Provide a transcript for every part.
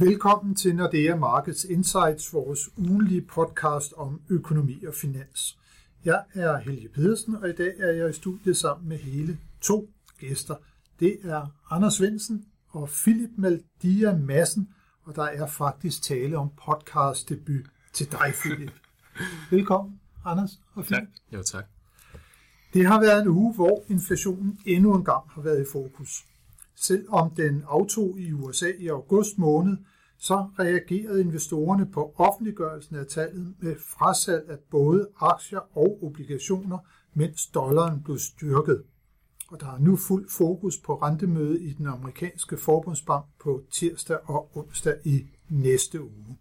Velkommen til Nordea Markets Insights, vores ugenlige podcast om økonomi og finans. Jeg er Helge Pedersen, og i dag er jeg i studiet sammen med hele to gæster. Det er Anders Svendsen og Philip Maldia Madsen, og der er faktisk tale om podcast debut til dig, Philip. Velkommen, Anders og Philip. Tak. Jo, tak. Det har været en uge, hvor inflationen endnu en gang har været i fokus. Selvom den aftog i USA i august måned, så reagerede investorerne på offentliggørelsen af tallet med frasalg af både aktier og obligationer, mens dollaren blev styrket. Og der er nu fuld fokus på rentemøde i den amerikanske forbundsbank på tirsdag og onsdag i næste uge.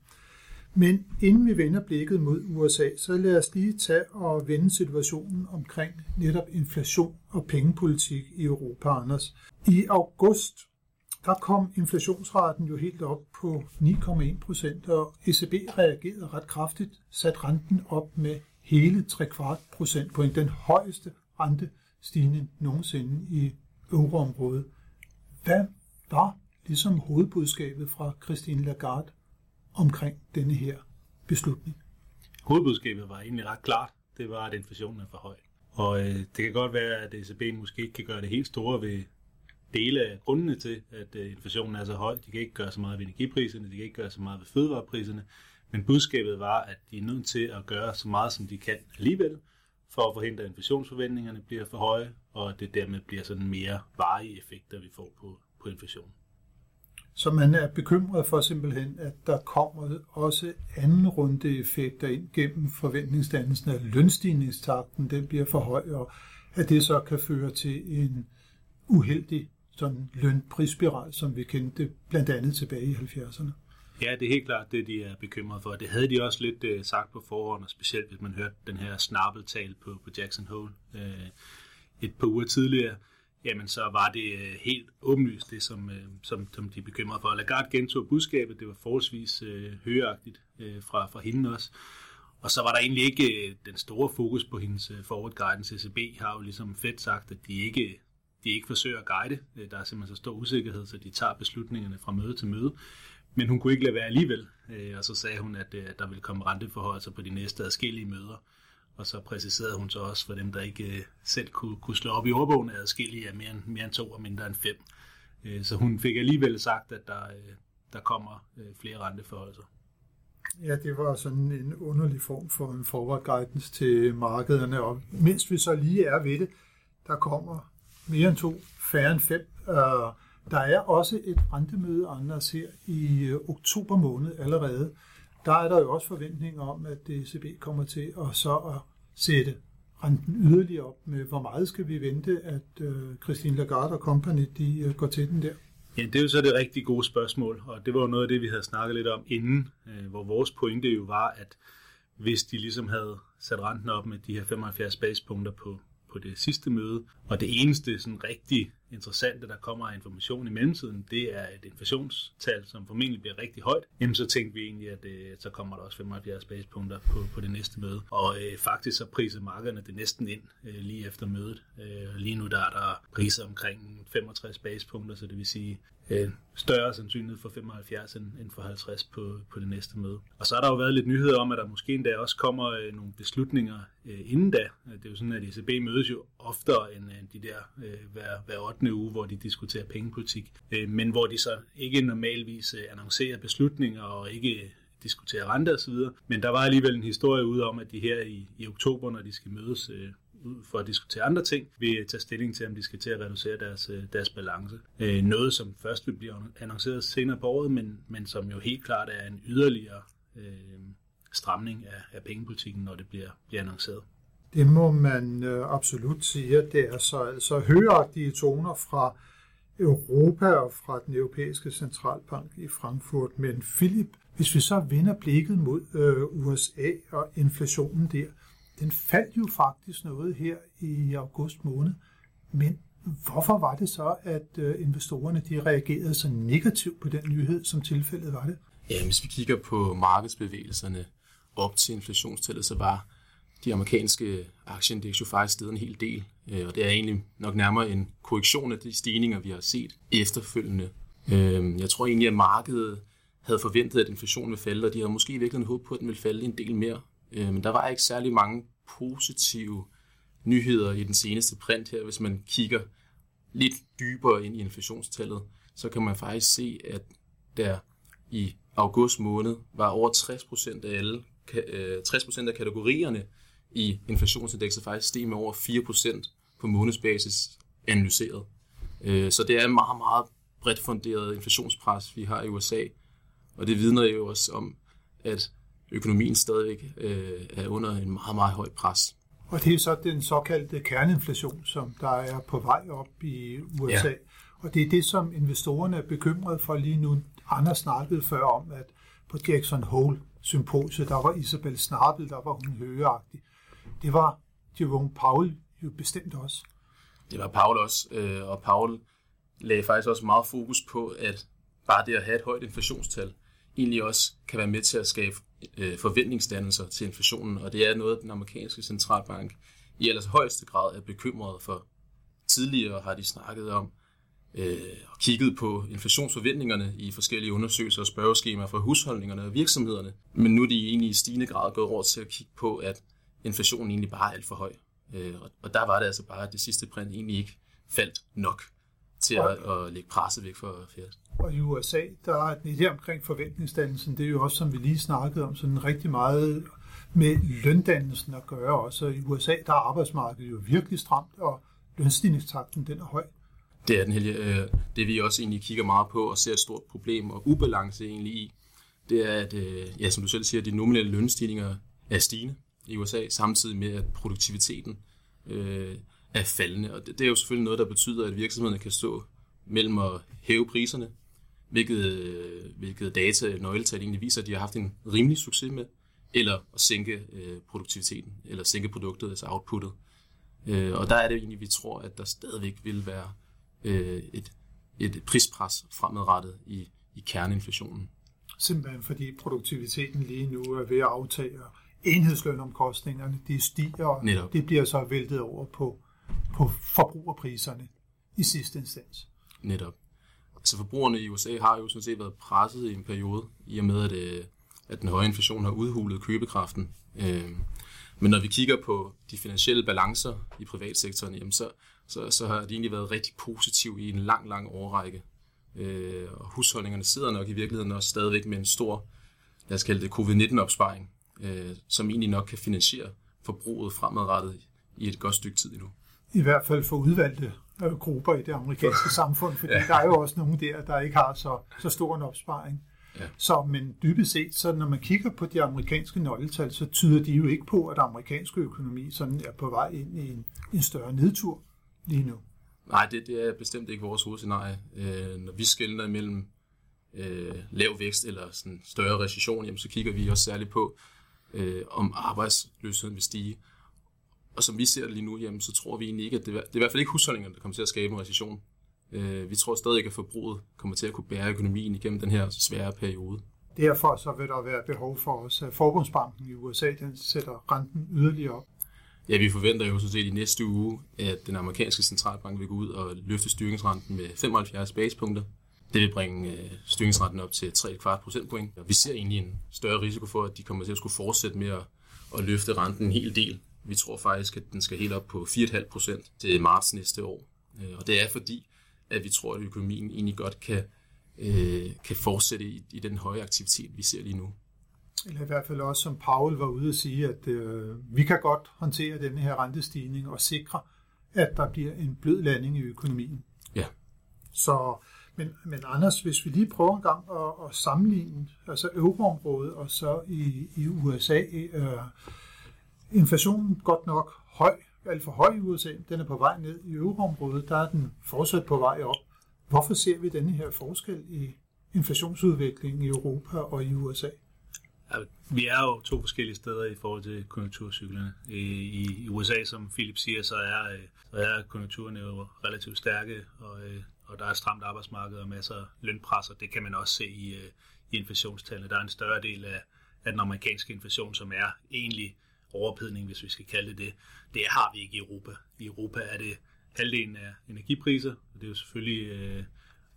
Men inden vi vender blikket mod USA, så lad os lige tage og vende situationen omkring netop inflation og pengepolitik i Europa, Anders. I august der kom inflationsraten jo helt op på 9,1 procent, og ECB reagerede ret kraftigt, satte renten op med hele 3 kvart procentpoint, den højeste rentestigning nogensinde i euroområdet. Hvad var ligesom hovedbudskabet fra Christine Lagarde omkring denne her beslutning? Hovedbudskabet var egentlig ret klart. Det var, at inflationen er for høj. Og øh, det kan godt være, at ECB måske ikke kan gøre det helt store ved dele af grundene til, at øh, inflationen er så høj. De kan ikke gøre så meget ved energipriserne, de kan ikke gøre så meget ved fødevarepriserne, men budskabet var, at de er nødt til at gøre så meget, som de kan alligevel, for at forhindre, at inflationsforventningerne bliver for høje, og at det dermed bliver sådan mere varige effekter, vi får på, på inflationen. Så man er bekymret for simpelthen, at der kommer også anden runde effekter ind gennem forventningsdannelsen, af lønstigningstakten den bliver for høj, og at det så kan føre til en uheldig sådan lønprisspiral, som vi kendte blandt andet tilbage i 70'erne. Ja, det er helt klart det, de er bekymret for. Det havde de også lidt øh, sagt på forhånd, og specielt hvis man hørte den her snappeltal på, på Jackson Hole øh, et par uger tidligere, jamen så var det øh, helt åbenlyst det, som, øh, som, som de bekymrede for. Lagarde gentog budskabet, det var forholdsvis øh, højagtigt øh, fra, fra hende også. Og så var der egentlig ikke øh, den store fokus på hendes forward guidance. ECB har jo ligesom fedt sagt, at de ikke de ikke forsøger at guide. Der er simpelthen så stor usikkerhed, så de tager beslutningerne fra møde til møde. Men hun kunne ikke lade være alligevel, og så sagde hun, at, der ville komme renteforhold på de næste adskillige møder. Og så præciserede hun så også for dem, der ikke øh, selv kunne, kunne slå op i ordbogen, at adskillige er mere end, mere end to og mindre end fem. Øh, så hun fik alligevel sagt, at der, øh, der kommer flere renteforholdelser. Ja, det var sådan en underlig form for en forward guidance til markederne, og mens vi så lige er ved det, der kommer mere end to, færre end fem. Der er også et rentemøde, Anders, her i oktober måned allerede. Der er der jo også forventninger om, at ECB kommer til at så at sætte renten yderligere op med, hvor meget skal vi vente, at øh, Christine Lagarde og company de, øh, går til den der? Ja, det er jo så det rigtig gode spørgsmål, og det var jo noget af det, vi havde snakket lidt om inden, øh, hvor vores pointe jo var, at hvis de ligesom havde sat renten op med de her 75 basispunkter på, på det sidste møde. Og det eneste sådan rigtig interessante, der kommer af information i mellemtiden, det er et inflationstal, som formentlig bliver rigtig højt. Jamen så tænkte vi egentlig, at øh, så kommer der også 75 basepunkter på, på det næste møde. Og øh, faktisk så priser markederne det næsten ind øh, lige efter mødet. Øh, lige nu der er der priser omkring 65 basepunkter, så det vil sige øh, større sandsynlighed for 75 end, end for 50 på, på det næste møde. Og så har der jo været lidt nyheder om, at der måske endda også kommer øh, nogle beslutninger øh, inden da. Det er jo sådan, at ECB mødes jo oftere end, øh, de der øh, hver, hver 8. uge, hvor de diskuterer pengepolitik, øh, men hvor de så ikke normalvis øh, annoncerer beslutninger og ikke diskuterer rente osv. Men der var alligevel en historie ude om, at de her i, i oktober, når de skal mødes øh, for at diskutere andre ting, vil tage stilling til, om de skal til at reducere deres, deres balance. Noget, som først vil blive annonceret senere på året, men, men som jo helt klart er en yderligere øh, stramning af, af pengepolitikken, når det bliver, bliver annonceret. Det må man øh, absolut sige, at det er så altså højagtige toner fra Europa og fra den europæiske centralbank i Frankfurt. Men Philip, hvis vi så vender blikket mod øh, USA og inflationen der, den faldt jo faktisk noget her i august måned. Men hvorfor var det så, at øh, investorerne de reagerede så negativt på den nyhed, som tilfældet var det? Ja, hvis vi kigger på markedsbevægelserne op til inflationstallet, så var de amerikanske aktieindeks jo faktisk steget en hel del, øh, og det er egentlig nok nærmere en korrektion af de stigninger, vi har set efterfølgende. Øh, jeg tror egentlig, at markedet havde forventet, at inflationen ville falde, og de havde måske i virkeligheden håbet på, at den ville falde en del mere. Øh, men der var ikke særlig mange positive nyheder i den seneste print her. Hvis man kigger lidt dybere ind i inflationstallet, så kan man faktisk se, at der i august måned var over 60% af alle 60% af kategorierne i inflationsindekset faktisk steg med over 4% på månedsbasis analyseret. Øh, så det er en meget, meget bredt funderet inflationspres, vi har i USA, og det vidner jo også om, at økonomien stadigvæk øh, er under en meget, meget høj pres. Og det er så den såkaldte kerneinflation, som der er på vej op i USA. Ja. Og det er det, som investorerne er bekymrede for lige nu. Anders snakkede før om, at på Jackson Hole symposiet, der var Isabel Snabel, der var hun højeagtig. Det var Jerome Powell jo bestemt også. Det var Powell også, øh, og Powell lagde faktisk også meget fokus på, at bare det at have et højt inflationstal, egentlig også kan være med til at skabe øh, forventningsdannelser til inflationen, og det er noget, den amerikanske centralbank i ellers højeste grad er bekymret for. Tidligere har de snakket om øh, og kigget på inflationsforventningerne i forskellige undersøgelser og spørgeskemaer fra husholdningerne og virksomhederne, men nu er de egentlig i stigende grad gået over til at kigge på, at inflationen egentlig bare alt for høj. Øh, og der var det altså bare, at det sidste print egentlig ikke faldt nok til at, at lægge presset væk for Fed. Og i USA, der er det omkring forventningsdannelsen, det er jo også, som vi lige snakkede om, sådan rigtig meget med løndannelsen at gøre også. I USA, der er arbejdsmarkedet jo virkelig stramt, og lønstigningstakten, den er høj. Det er den helge. Øh, det vi også egentlig kigger meget på og ser et stort problem og ubalance egentlig i, det er, at, øh, ja, som du selv siger, de nominelle lønstigninger er stigende i USA, samtidig med, at produktiviteten øh, er faldende. Og det, det er jo selvfølgelig noget, der betyder, at virksomhederne kan stå mellem at hæve priserne, hvilket, øh, hvilket data nøgletal egentlig viser, at de har haft en rimelig succes med, eller at sænke øh, produktiviteten, eller sænke produktet, altså outputtet. Øh, og der er det egentlig, vi tror, at der stadigvæk vil være øh, et, et prispres fremadrettet i, i kerneinflationen. Simpelthen fordi produktiviteten lige nu er ved at aftage, og enhedslønomkostningerne de stiger, og Netop. det bliver så væltet over på, på forbrugerpriserne i sidste instans. Netop. Så forbrugerne i USA har jo sådan set været presset i en periode, i og med at, øh, at den høje inflation har udhulet købekraften. Øh, men når vi kigger på de finansielle balancer i privatsektoren, jamen så, så, så har de egentlig været rigtig positive i en lang, lang årrække. Øh, og husholdningerne sidder nok i virkeligheden også stadigvæk med en stor, lad os kalde det covid-19-opsparing, øh, som egentlig nok kan finansiere forbruget fremadrettet i et godt stykke tid endnu. I hvert fald for udvalgte øh, grupper i det amerikanske samfund, fordi ja. der er jo også nogle der, der ikke har så, så stor en opsparing. Ja. Så, men dybest set, så når man kigger på de amerikanske nøgletal, så tyder de jo ikke på, at amerikansk økonomi sådan er på vej ind i en, en større nedtur lige nu. Nej, det, det er bestemt ikke vores hovedscenarie. Øh, når vi skældner imellem øh, lav vækst eller sådan større recession, jamen, så kigger vi også særligt på, øh, om arbejdsløsheden vil stige. Og som vi ser det lige nu, jamen, så tror vi egentlig ikke, at det, det er i hvert fald ikke husholdningerne, der kommer til at skabe en recession. Øh, vi tror stadig at forbruget kommer til at kunne bære økonomien igennem den her svære periode. Derfor så vil der være behov for os. Forbundsbanken i USA den sætter renten yderligere op. Ja, vi forventer jo sådan set i næste uge, at den amerikanske centralbank vil gå ud og løfte styringsrenten med 75 basepunkter. Det vil bringe øh, styringsrenten op til 3,25 procentpoint. Vi ser egentlig en større risiko for, at de kommer til at skulle fortsætte med at, at løfte renten en hel del. Vi tror faktisk, at den skal helt op på 4,5 procent til marts næste år. Øh, og det er fordi, at vi tror, at økonomien egentlig godt kan, øh, kan fortsætte i, i den høje aktivitet, vi ser lige nu. Eller i hvert fald også, som Paul var ude at sige, at øh, vi kan godt håndtere denne her rentestigning og sikre, at der bliver en blød landing i økonomien. Ja. Så, men, men Anders, hvis vi lige prøver en gang at, at sammenligne altså euroområdet og så i, i USA, øh, inflationen godt nok høj, alt for høj i USA, den er på vej ned i euroområdet, der er den fortsat på vej op. Hvorfor ser vi denne her forskel i inflationsudviklingen i Europa og i USA? Ja, vi er jo to forskellige steder i forhold til konjunkturcyklerne. I, i USA, som Philip siger, så er, øh, så er konjunkturerne jo relativt stærke, og, øh, og der er stramt arbejdsmarked og masser af lønpresser. Det kan man også se i, øh, i inflationstallene. Der er en større del af, af den amerikanske inflation, som er egentlig overophedning, hvis vi skal kalde det det. Det har vi ikke i Europa. I Europa er det halvdelen af energipriser, og det er jo selvfølgelig øh,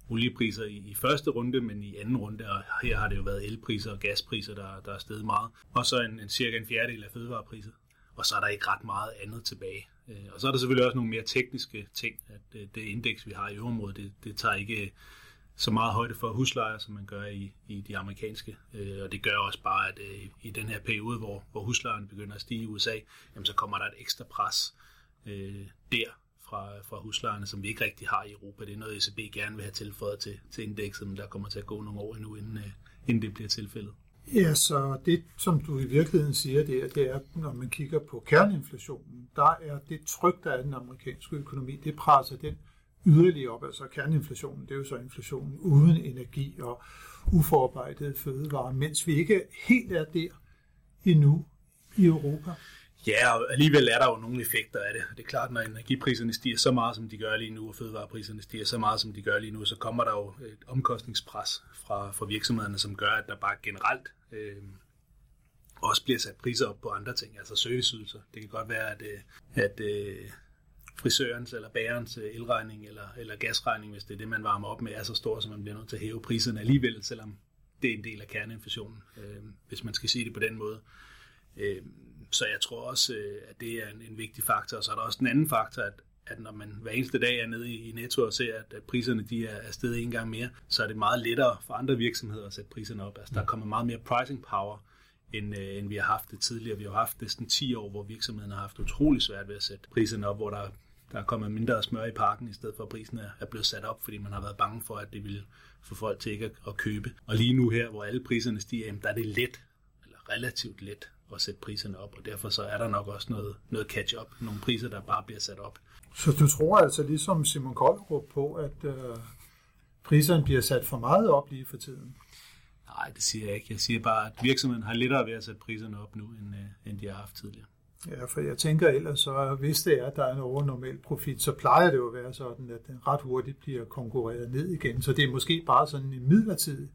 oliepriser i, i første runde, men i anden runde, og her har det jo været elpriser og gaspriser, der, der er steget meget. Og så en, en cirka en fjerdedel af fødevarepriser. Og så er der ikke ret meget andet tilbage. Øh, og så er der selvfølgelig også nogle mere tekniske ting, at øh, det indeks, vi har i øvrigt, det, det tager ikke øh, så meget højde for huslejer, som man gør i, i de amerikanske. Øh, og det gør også bare, at øh, i den her periode, hvor, hvor huslejerne begynder at stige i USA, jamen, så kommer der et ekstra pres øh, der fra, fra huslejerne, som vi ikke rigtig har i Europa. Det er noget, ECB gerne vil have tilføjet til, til indekset, men der kommer til at gå nogle år endnu, inden, øh, inden det bliver tilfældet. Ja, så det, som du i virkeligheden siger, det er, det er, når man kigger på kerneinflationen, der er det tryk, der er den amerikanske økonomi, det presser den yderligere op. Altså kerneinflationen, det er jo så inflationen uden energi og uforarbejdede fødevarer, mens vi ikke helt er der endnu i Europa. Ja, og alligevel er der jo nogle effekter af det. Det er klart, når energipriserne stiger så meget, som de gør lige nu, og fødevarepriserne stiger så meget, som de gør lige nu, så kommer der jo et omkostningspres fra, fra virksomhederne, som gør, at der bare generelt øh, også bliver sat priser op på andre ting, altså serviceydelser. Det kan godt være, at, øh, at øh, frisørens eller bærens øh, elregning eller, eller gasregning, hvis det er det, man varmer op med, er så stor, så man bliver nødt til at hæve priserne alligevel, selvom det er en del af kerneinflationen, øh, hvis man skal sige det på den måde. Øh, så jeg tror også, øh, at det er en, en vigtig faktor. Og så er der også en anden faktor, at, at når man hver eneste dag er nede i, Netto og ser, at, priserne de er, afsted en gang mere, så er det meget lettere for andre virksomheder at sætte priserne op. Altså der kommer meget mere pricing power, end, øh, end vi har haft det tidligere. Vi har haft næsten 10 år, hvor virksomheden har haft utrolig svært ved at sætte priserne op, hvor der, der er kommet mindre smør i parken, i stedet for at prisen er, er blevet sat op, fordi man har været bange for, at det ville få folk til ikke at, at købe. Og lige nu her, hvor alle priserne stiger, jamen, der er det let, eller relativt let at sætte priserne op, og derfor så er der nok også noget, noget catch-up, nogle priser, der bare bliver sat op. Så du tror altså ligesom Simon Koldrup på, at øh, priserne bliver sat for meget op lige for tiden? Nej, det siger jeg ikke. Jeg siger bare, at virksomheden har lettere ved at sætte priserne op nu, end, øh, end de har haft tidligere. Ja, for jeg tænker ellers, så hvis det er, at der er en overnormal profit, så plejer det jo at være sådan, at den ret hurtigt bliver konkurreret ned igen. Så det er måske bare sådan en midlertidig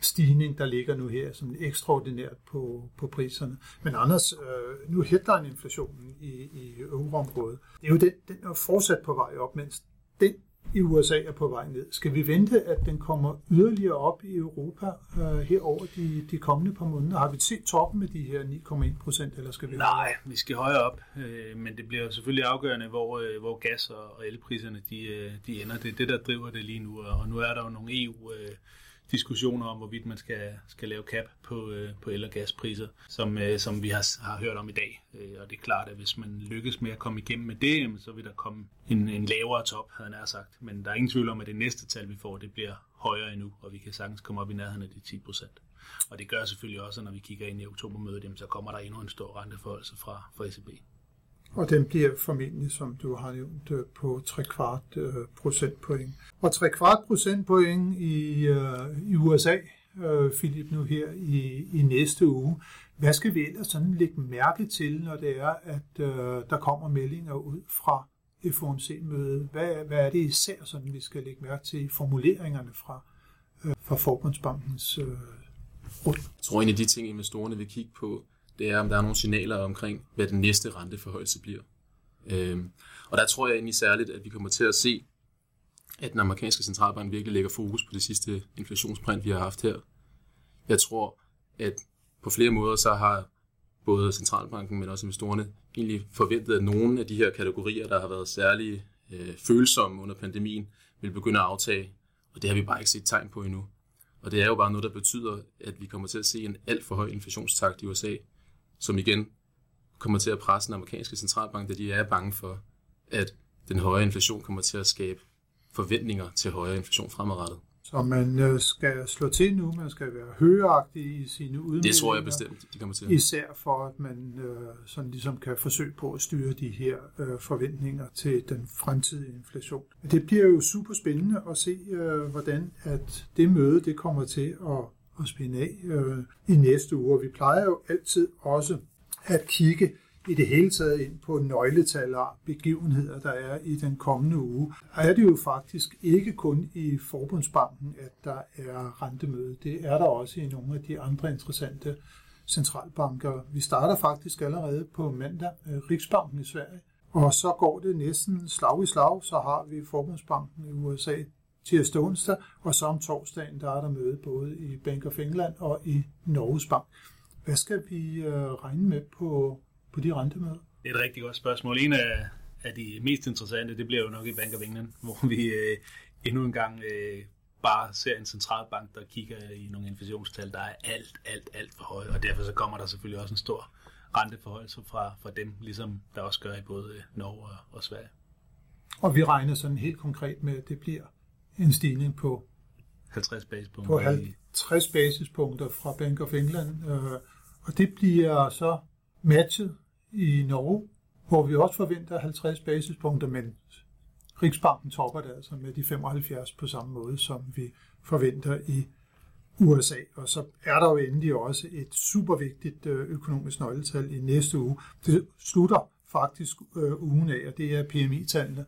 stigning, der ligger nu her, som ekstraordinært på, på priserne. Men Anders, øh, nu headline-inflationen i, i euroområdet, det er jo den, den er fortsat på vej op, mens den i USA er på vej ned. Skal vi vente, at den kommer yderligere op i Europa øh, her over de, de kommende par måneder? Har vi set toppen med de her 9,1 procent, eller skal vi Nej, vi skal højere op, øh, men det bliver selvfølgelig afgørende, hvor, øh, hvor gas- og elpriserne de, øh, de ender. Det er det, der driver det lige nu, og nu er der jo nogle EU... Øh, diskussioner om, hvorvidt man skal, skal lave cap på, øh, på el- og gaspriser, som, øh, som vi har, har hørt om i dag. Øh, og det er klart, at hvis man lykkes med at komme igennem med det, så vil der komme en, en lavere top, havde jeg sagt. Men der er ingen tvivl om, at det næste tal, vi får, det bliver højere endnu, og vi kan sagtens komme op i nærheden af de 10 procent. Og det gør selvfølgelig også, at når vi kigger ind i oktobermødet, så kommer der endnu en stor renteforholdelse fra, fra ECB. Og den bliver formentlig, som du har nævnt, øh, på 3 kvart øh, procentpoint. Og 3 kvart procentpoint i, øh, i USA, øh, Philip, nu her i, i næste uge. Hvad skal vi ellers sådan lægge mærke til, når det er, at der kommer meldinger ud fra FOMC-mødet? Hvad, hvad er det især, sådan, vi skal lægge mærke til i formuleringerne fra, fra Forbundsbankens øh, råd? Jeg tror, en af de ting, investorerne vil kigge på, det er, om der er nogle signaler omkring, hvad den næste renteforhøjelse bliver. Øhm, og der tror jeg egentlig særligt, at vi kommer til at se, at den amerikanske centralbank virkelig lægger fokus på det sidste inflationsprint, vi har haft her. Jeg tror, at på flere måder så har både centralbanken, men også investorerne egentlig forventet, at nogle af de her kategorier, der har været særlig øh, følsomme under pandemien, vil begynde at aftage. Og det har vi bare ikke set tegn på endnu. Og det er jo bare noget, der betyder, at vi kommer til at se en alt for høj inflationstakt i USA, som igen kommer til at presse den amerikanske centralbank, da de er bange for, at den høje inflation kommer til at skabe forventninger til højere inflation fremadrettet. Så man øh, skal slå til nu, man skal være højagtig i sine udmeldinger. Det tror jeg bestemt, de kommer til. Især for, at man øh, sådan ligesom kan forsøge på at styre de her øh, forventninger til den fremtidige inflation. Det bliver jo super spændende at se, øh, hvordan at det møde det kommer til at og spænde af øh, i næste uge. Vi plejer jo altid også at kigge i det hele taget ind på nøgletal og begivenheder, der er i den kommende uge. Og er det jo faktisk ikke kun i Forbundsbanken, at der er rentemøde. Det er der også i nogle af de andre interessante centralbanker. Vi starter faktisk allerede på mandag, øh, Riksbanken i Sverige, og så går det næsten slag i slag, så har vi Forbundsbanken i USA tirsdag onsdag, og så om torsdagen, der er der møde både i Bank of England og i Norges Bank. Hvad skal vi øh, regne med på, på de rentemøder? Det er et rigtig godt spørgsmål. En af, af de mest interessante, det bliver jo nok i Bank of England, hvor vi øh, endnu en gang øh, bare ser en centralbank, der kigger i nogle inflationstal, der er alt, alt, alt for høje, og derfor så kommer der selvfølgelig også en stor renteforhold fra, fra dem, ligesom der også gør i både Norge og, og Sverige. Og vi regner sådan helt konkret med, at det bliver en stigning på 50 basispunkter. På 50 basispunkter fra Bank of England. Øh, og det bliver så matchet i Norge, hvor vi også forventer 50 basispunkter, men Riksbanken topper det altså med de 75 på samme måde, som vi forventer i USA. Og så er der jo endelig også et super vigtigt øh, økonomisk nøgletal i næste uge. Det slutter faktisk øh, ugen af, og det er PMI-tallene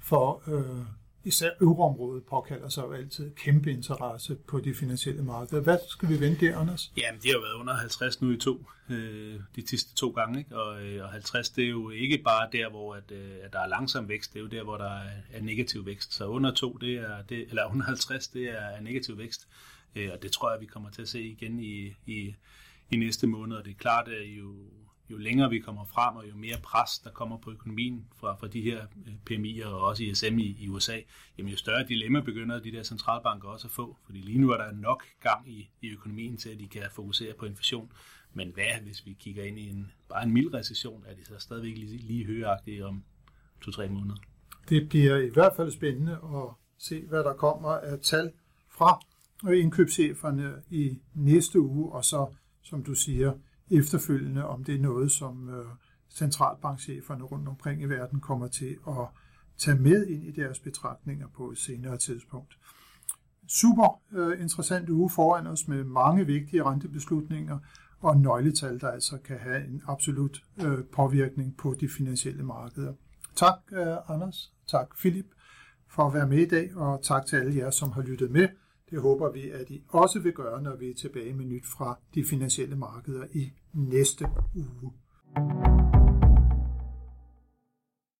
for øh, især euroområdet påkalder sig jo altid kæmpe interesse på de finansielle markeder. Hvad skal vi vente der, Anders? Jamen, det har været under 50 nu i to, øh, de sidste to gange, ikke? Og, øh, og 50 det er jo ikke bare der, hvor at, øh, at der er langsom vækst, det er jo der, hvor der er, er negativ vækst. Så under 2, det er, det, eller under 50, det er negativ vækst. Øh, og det tror jeg, vi kommer til at se igen i, i, i næste måned. Og det er klart, at jo jo længere vi kommer frem, og jo mere pres, der kommer på økonomien fra, fra de her øh, PMI'er og også ISM i, i USA, jamen jo større dilemma begynder de der centralbanker også at få. Fordi lige nu er der nok gang i, i økonomien til, at de kan fokusere på inflation. Men hvad, hvis vi kigger ind i en, bare en mild recession, er det så stadigvæk lige, lige højagtigt om to-tre måneder? Det bliver i hvert fald spændende at se, hvad der kommer af tal fra indkøbscheferne i næste uge, og så, som du siger, efterfølgende, om det er noget, som øh, centralbankcheferne rundt omkring i verden kommer til at tage med ind i deres betragtninger på et senere tidspunkt. Super øh, interessant uge foran os med mange vigtige rentebeslutninger og nøgletal, der altså kan have en absolut øh, påvirkning på de finansielle markeder. Tak, øh, Anders. Tak, Philip, for at være med i dag, og tak til alle jer, som har lyttet med. Det håber vi, at I også vil gøre, når vi er tilbage med nyt fra de finansielle markeder i næste uge.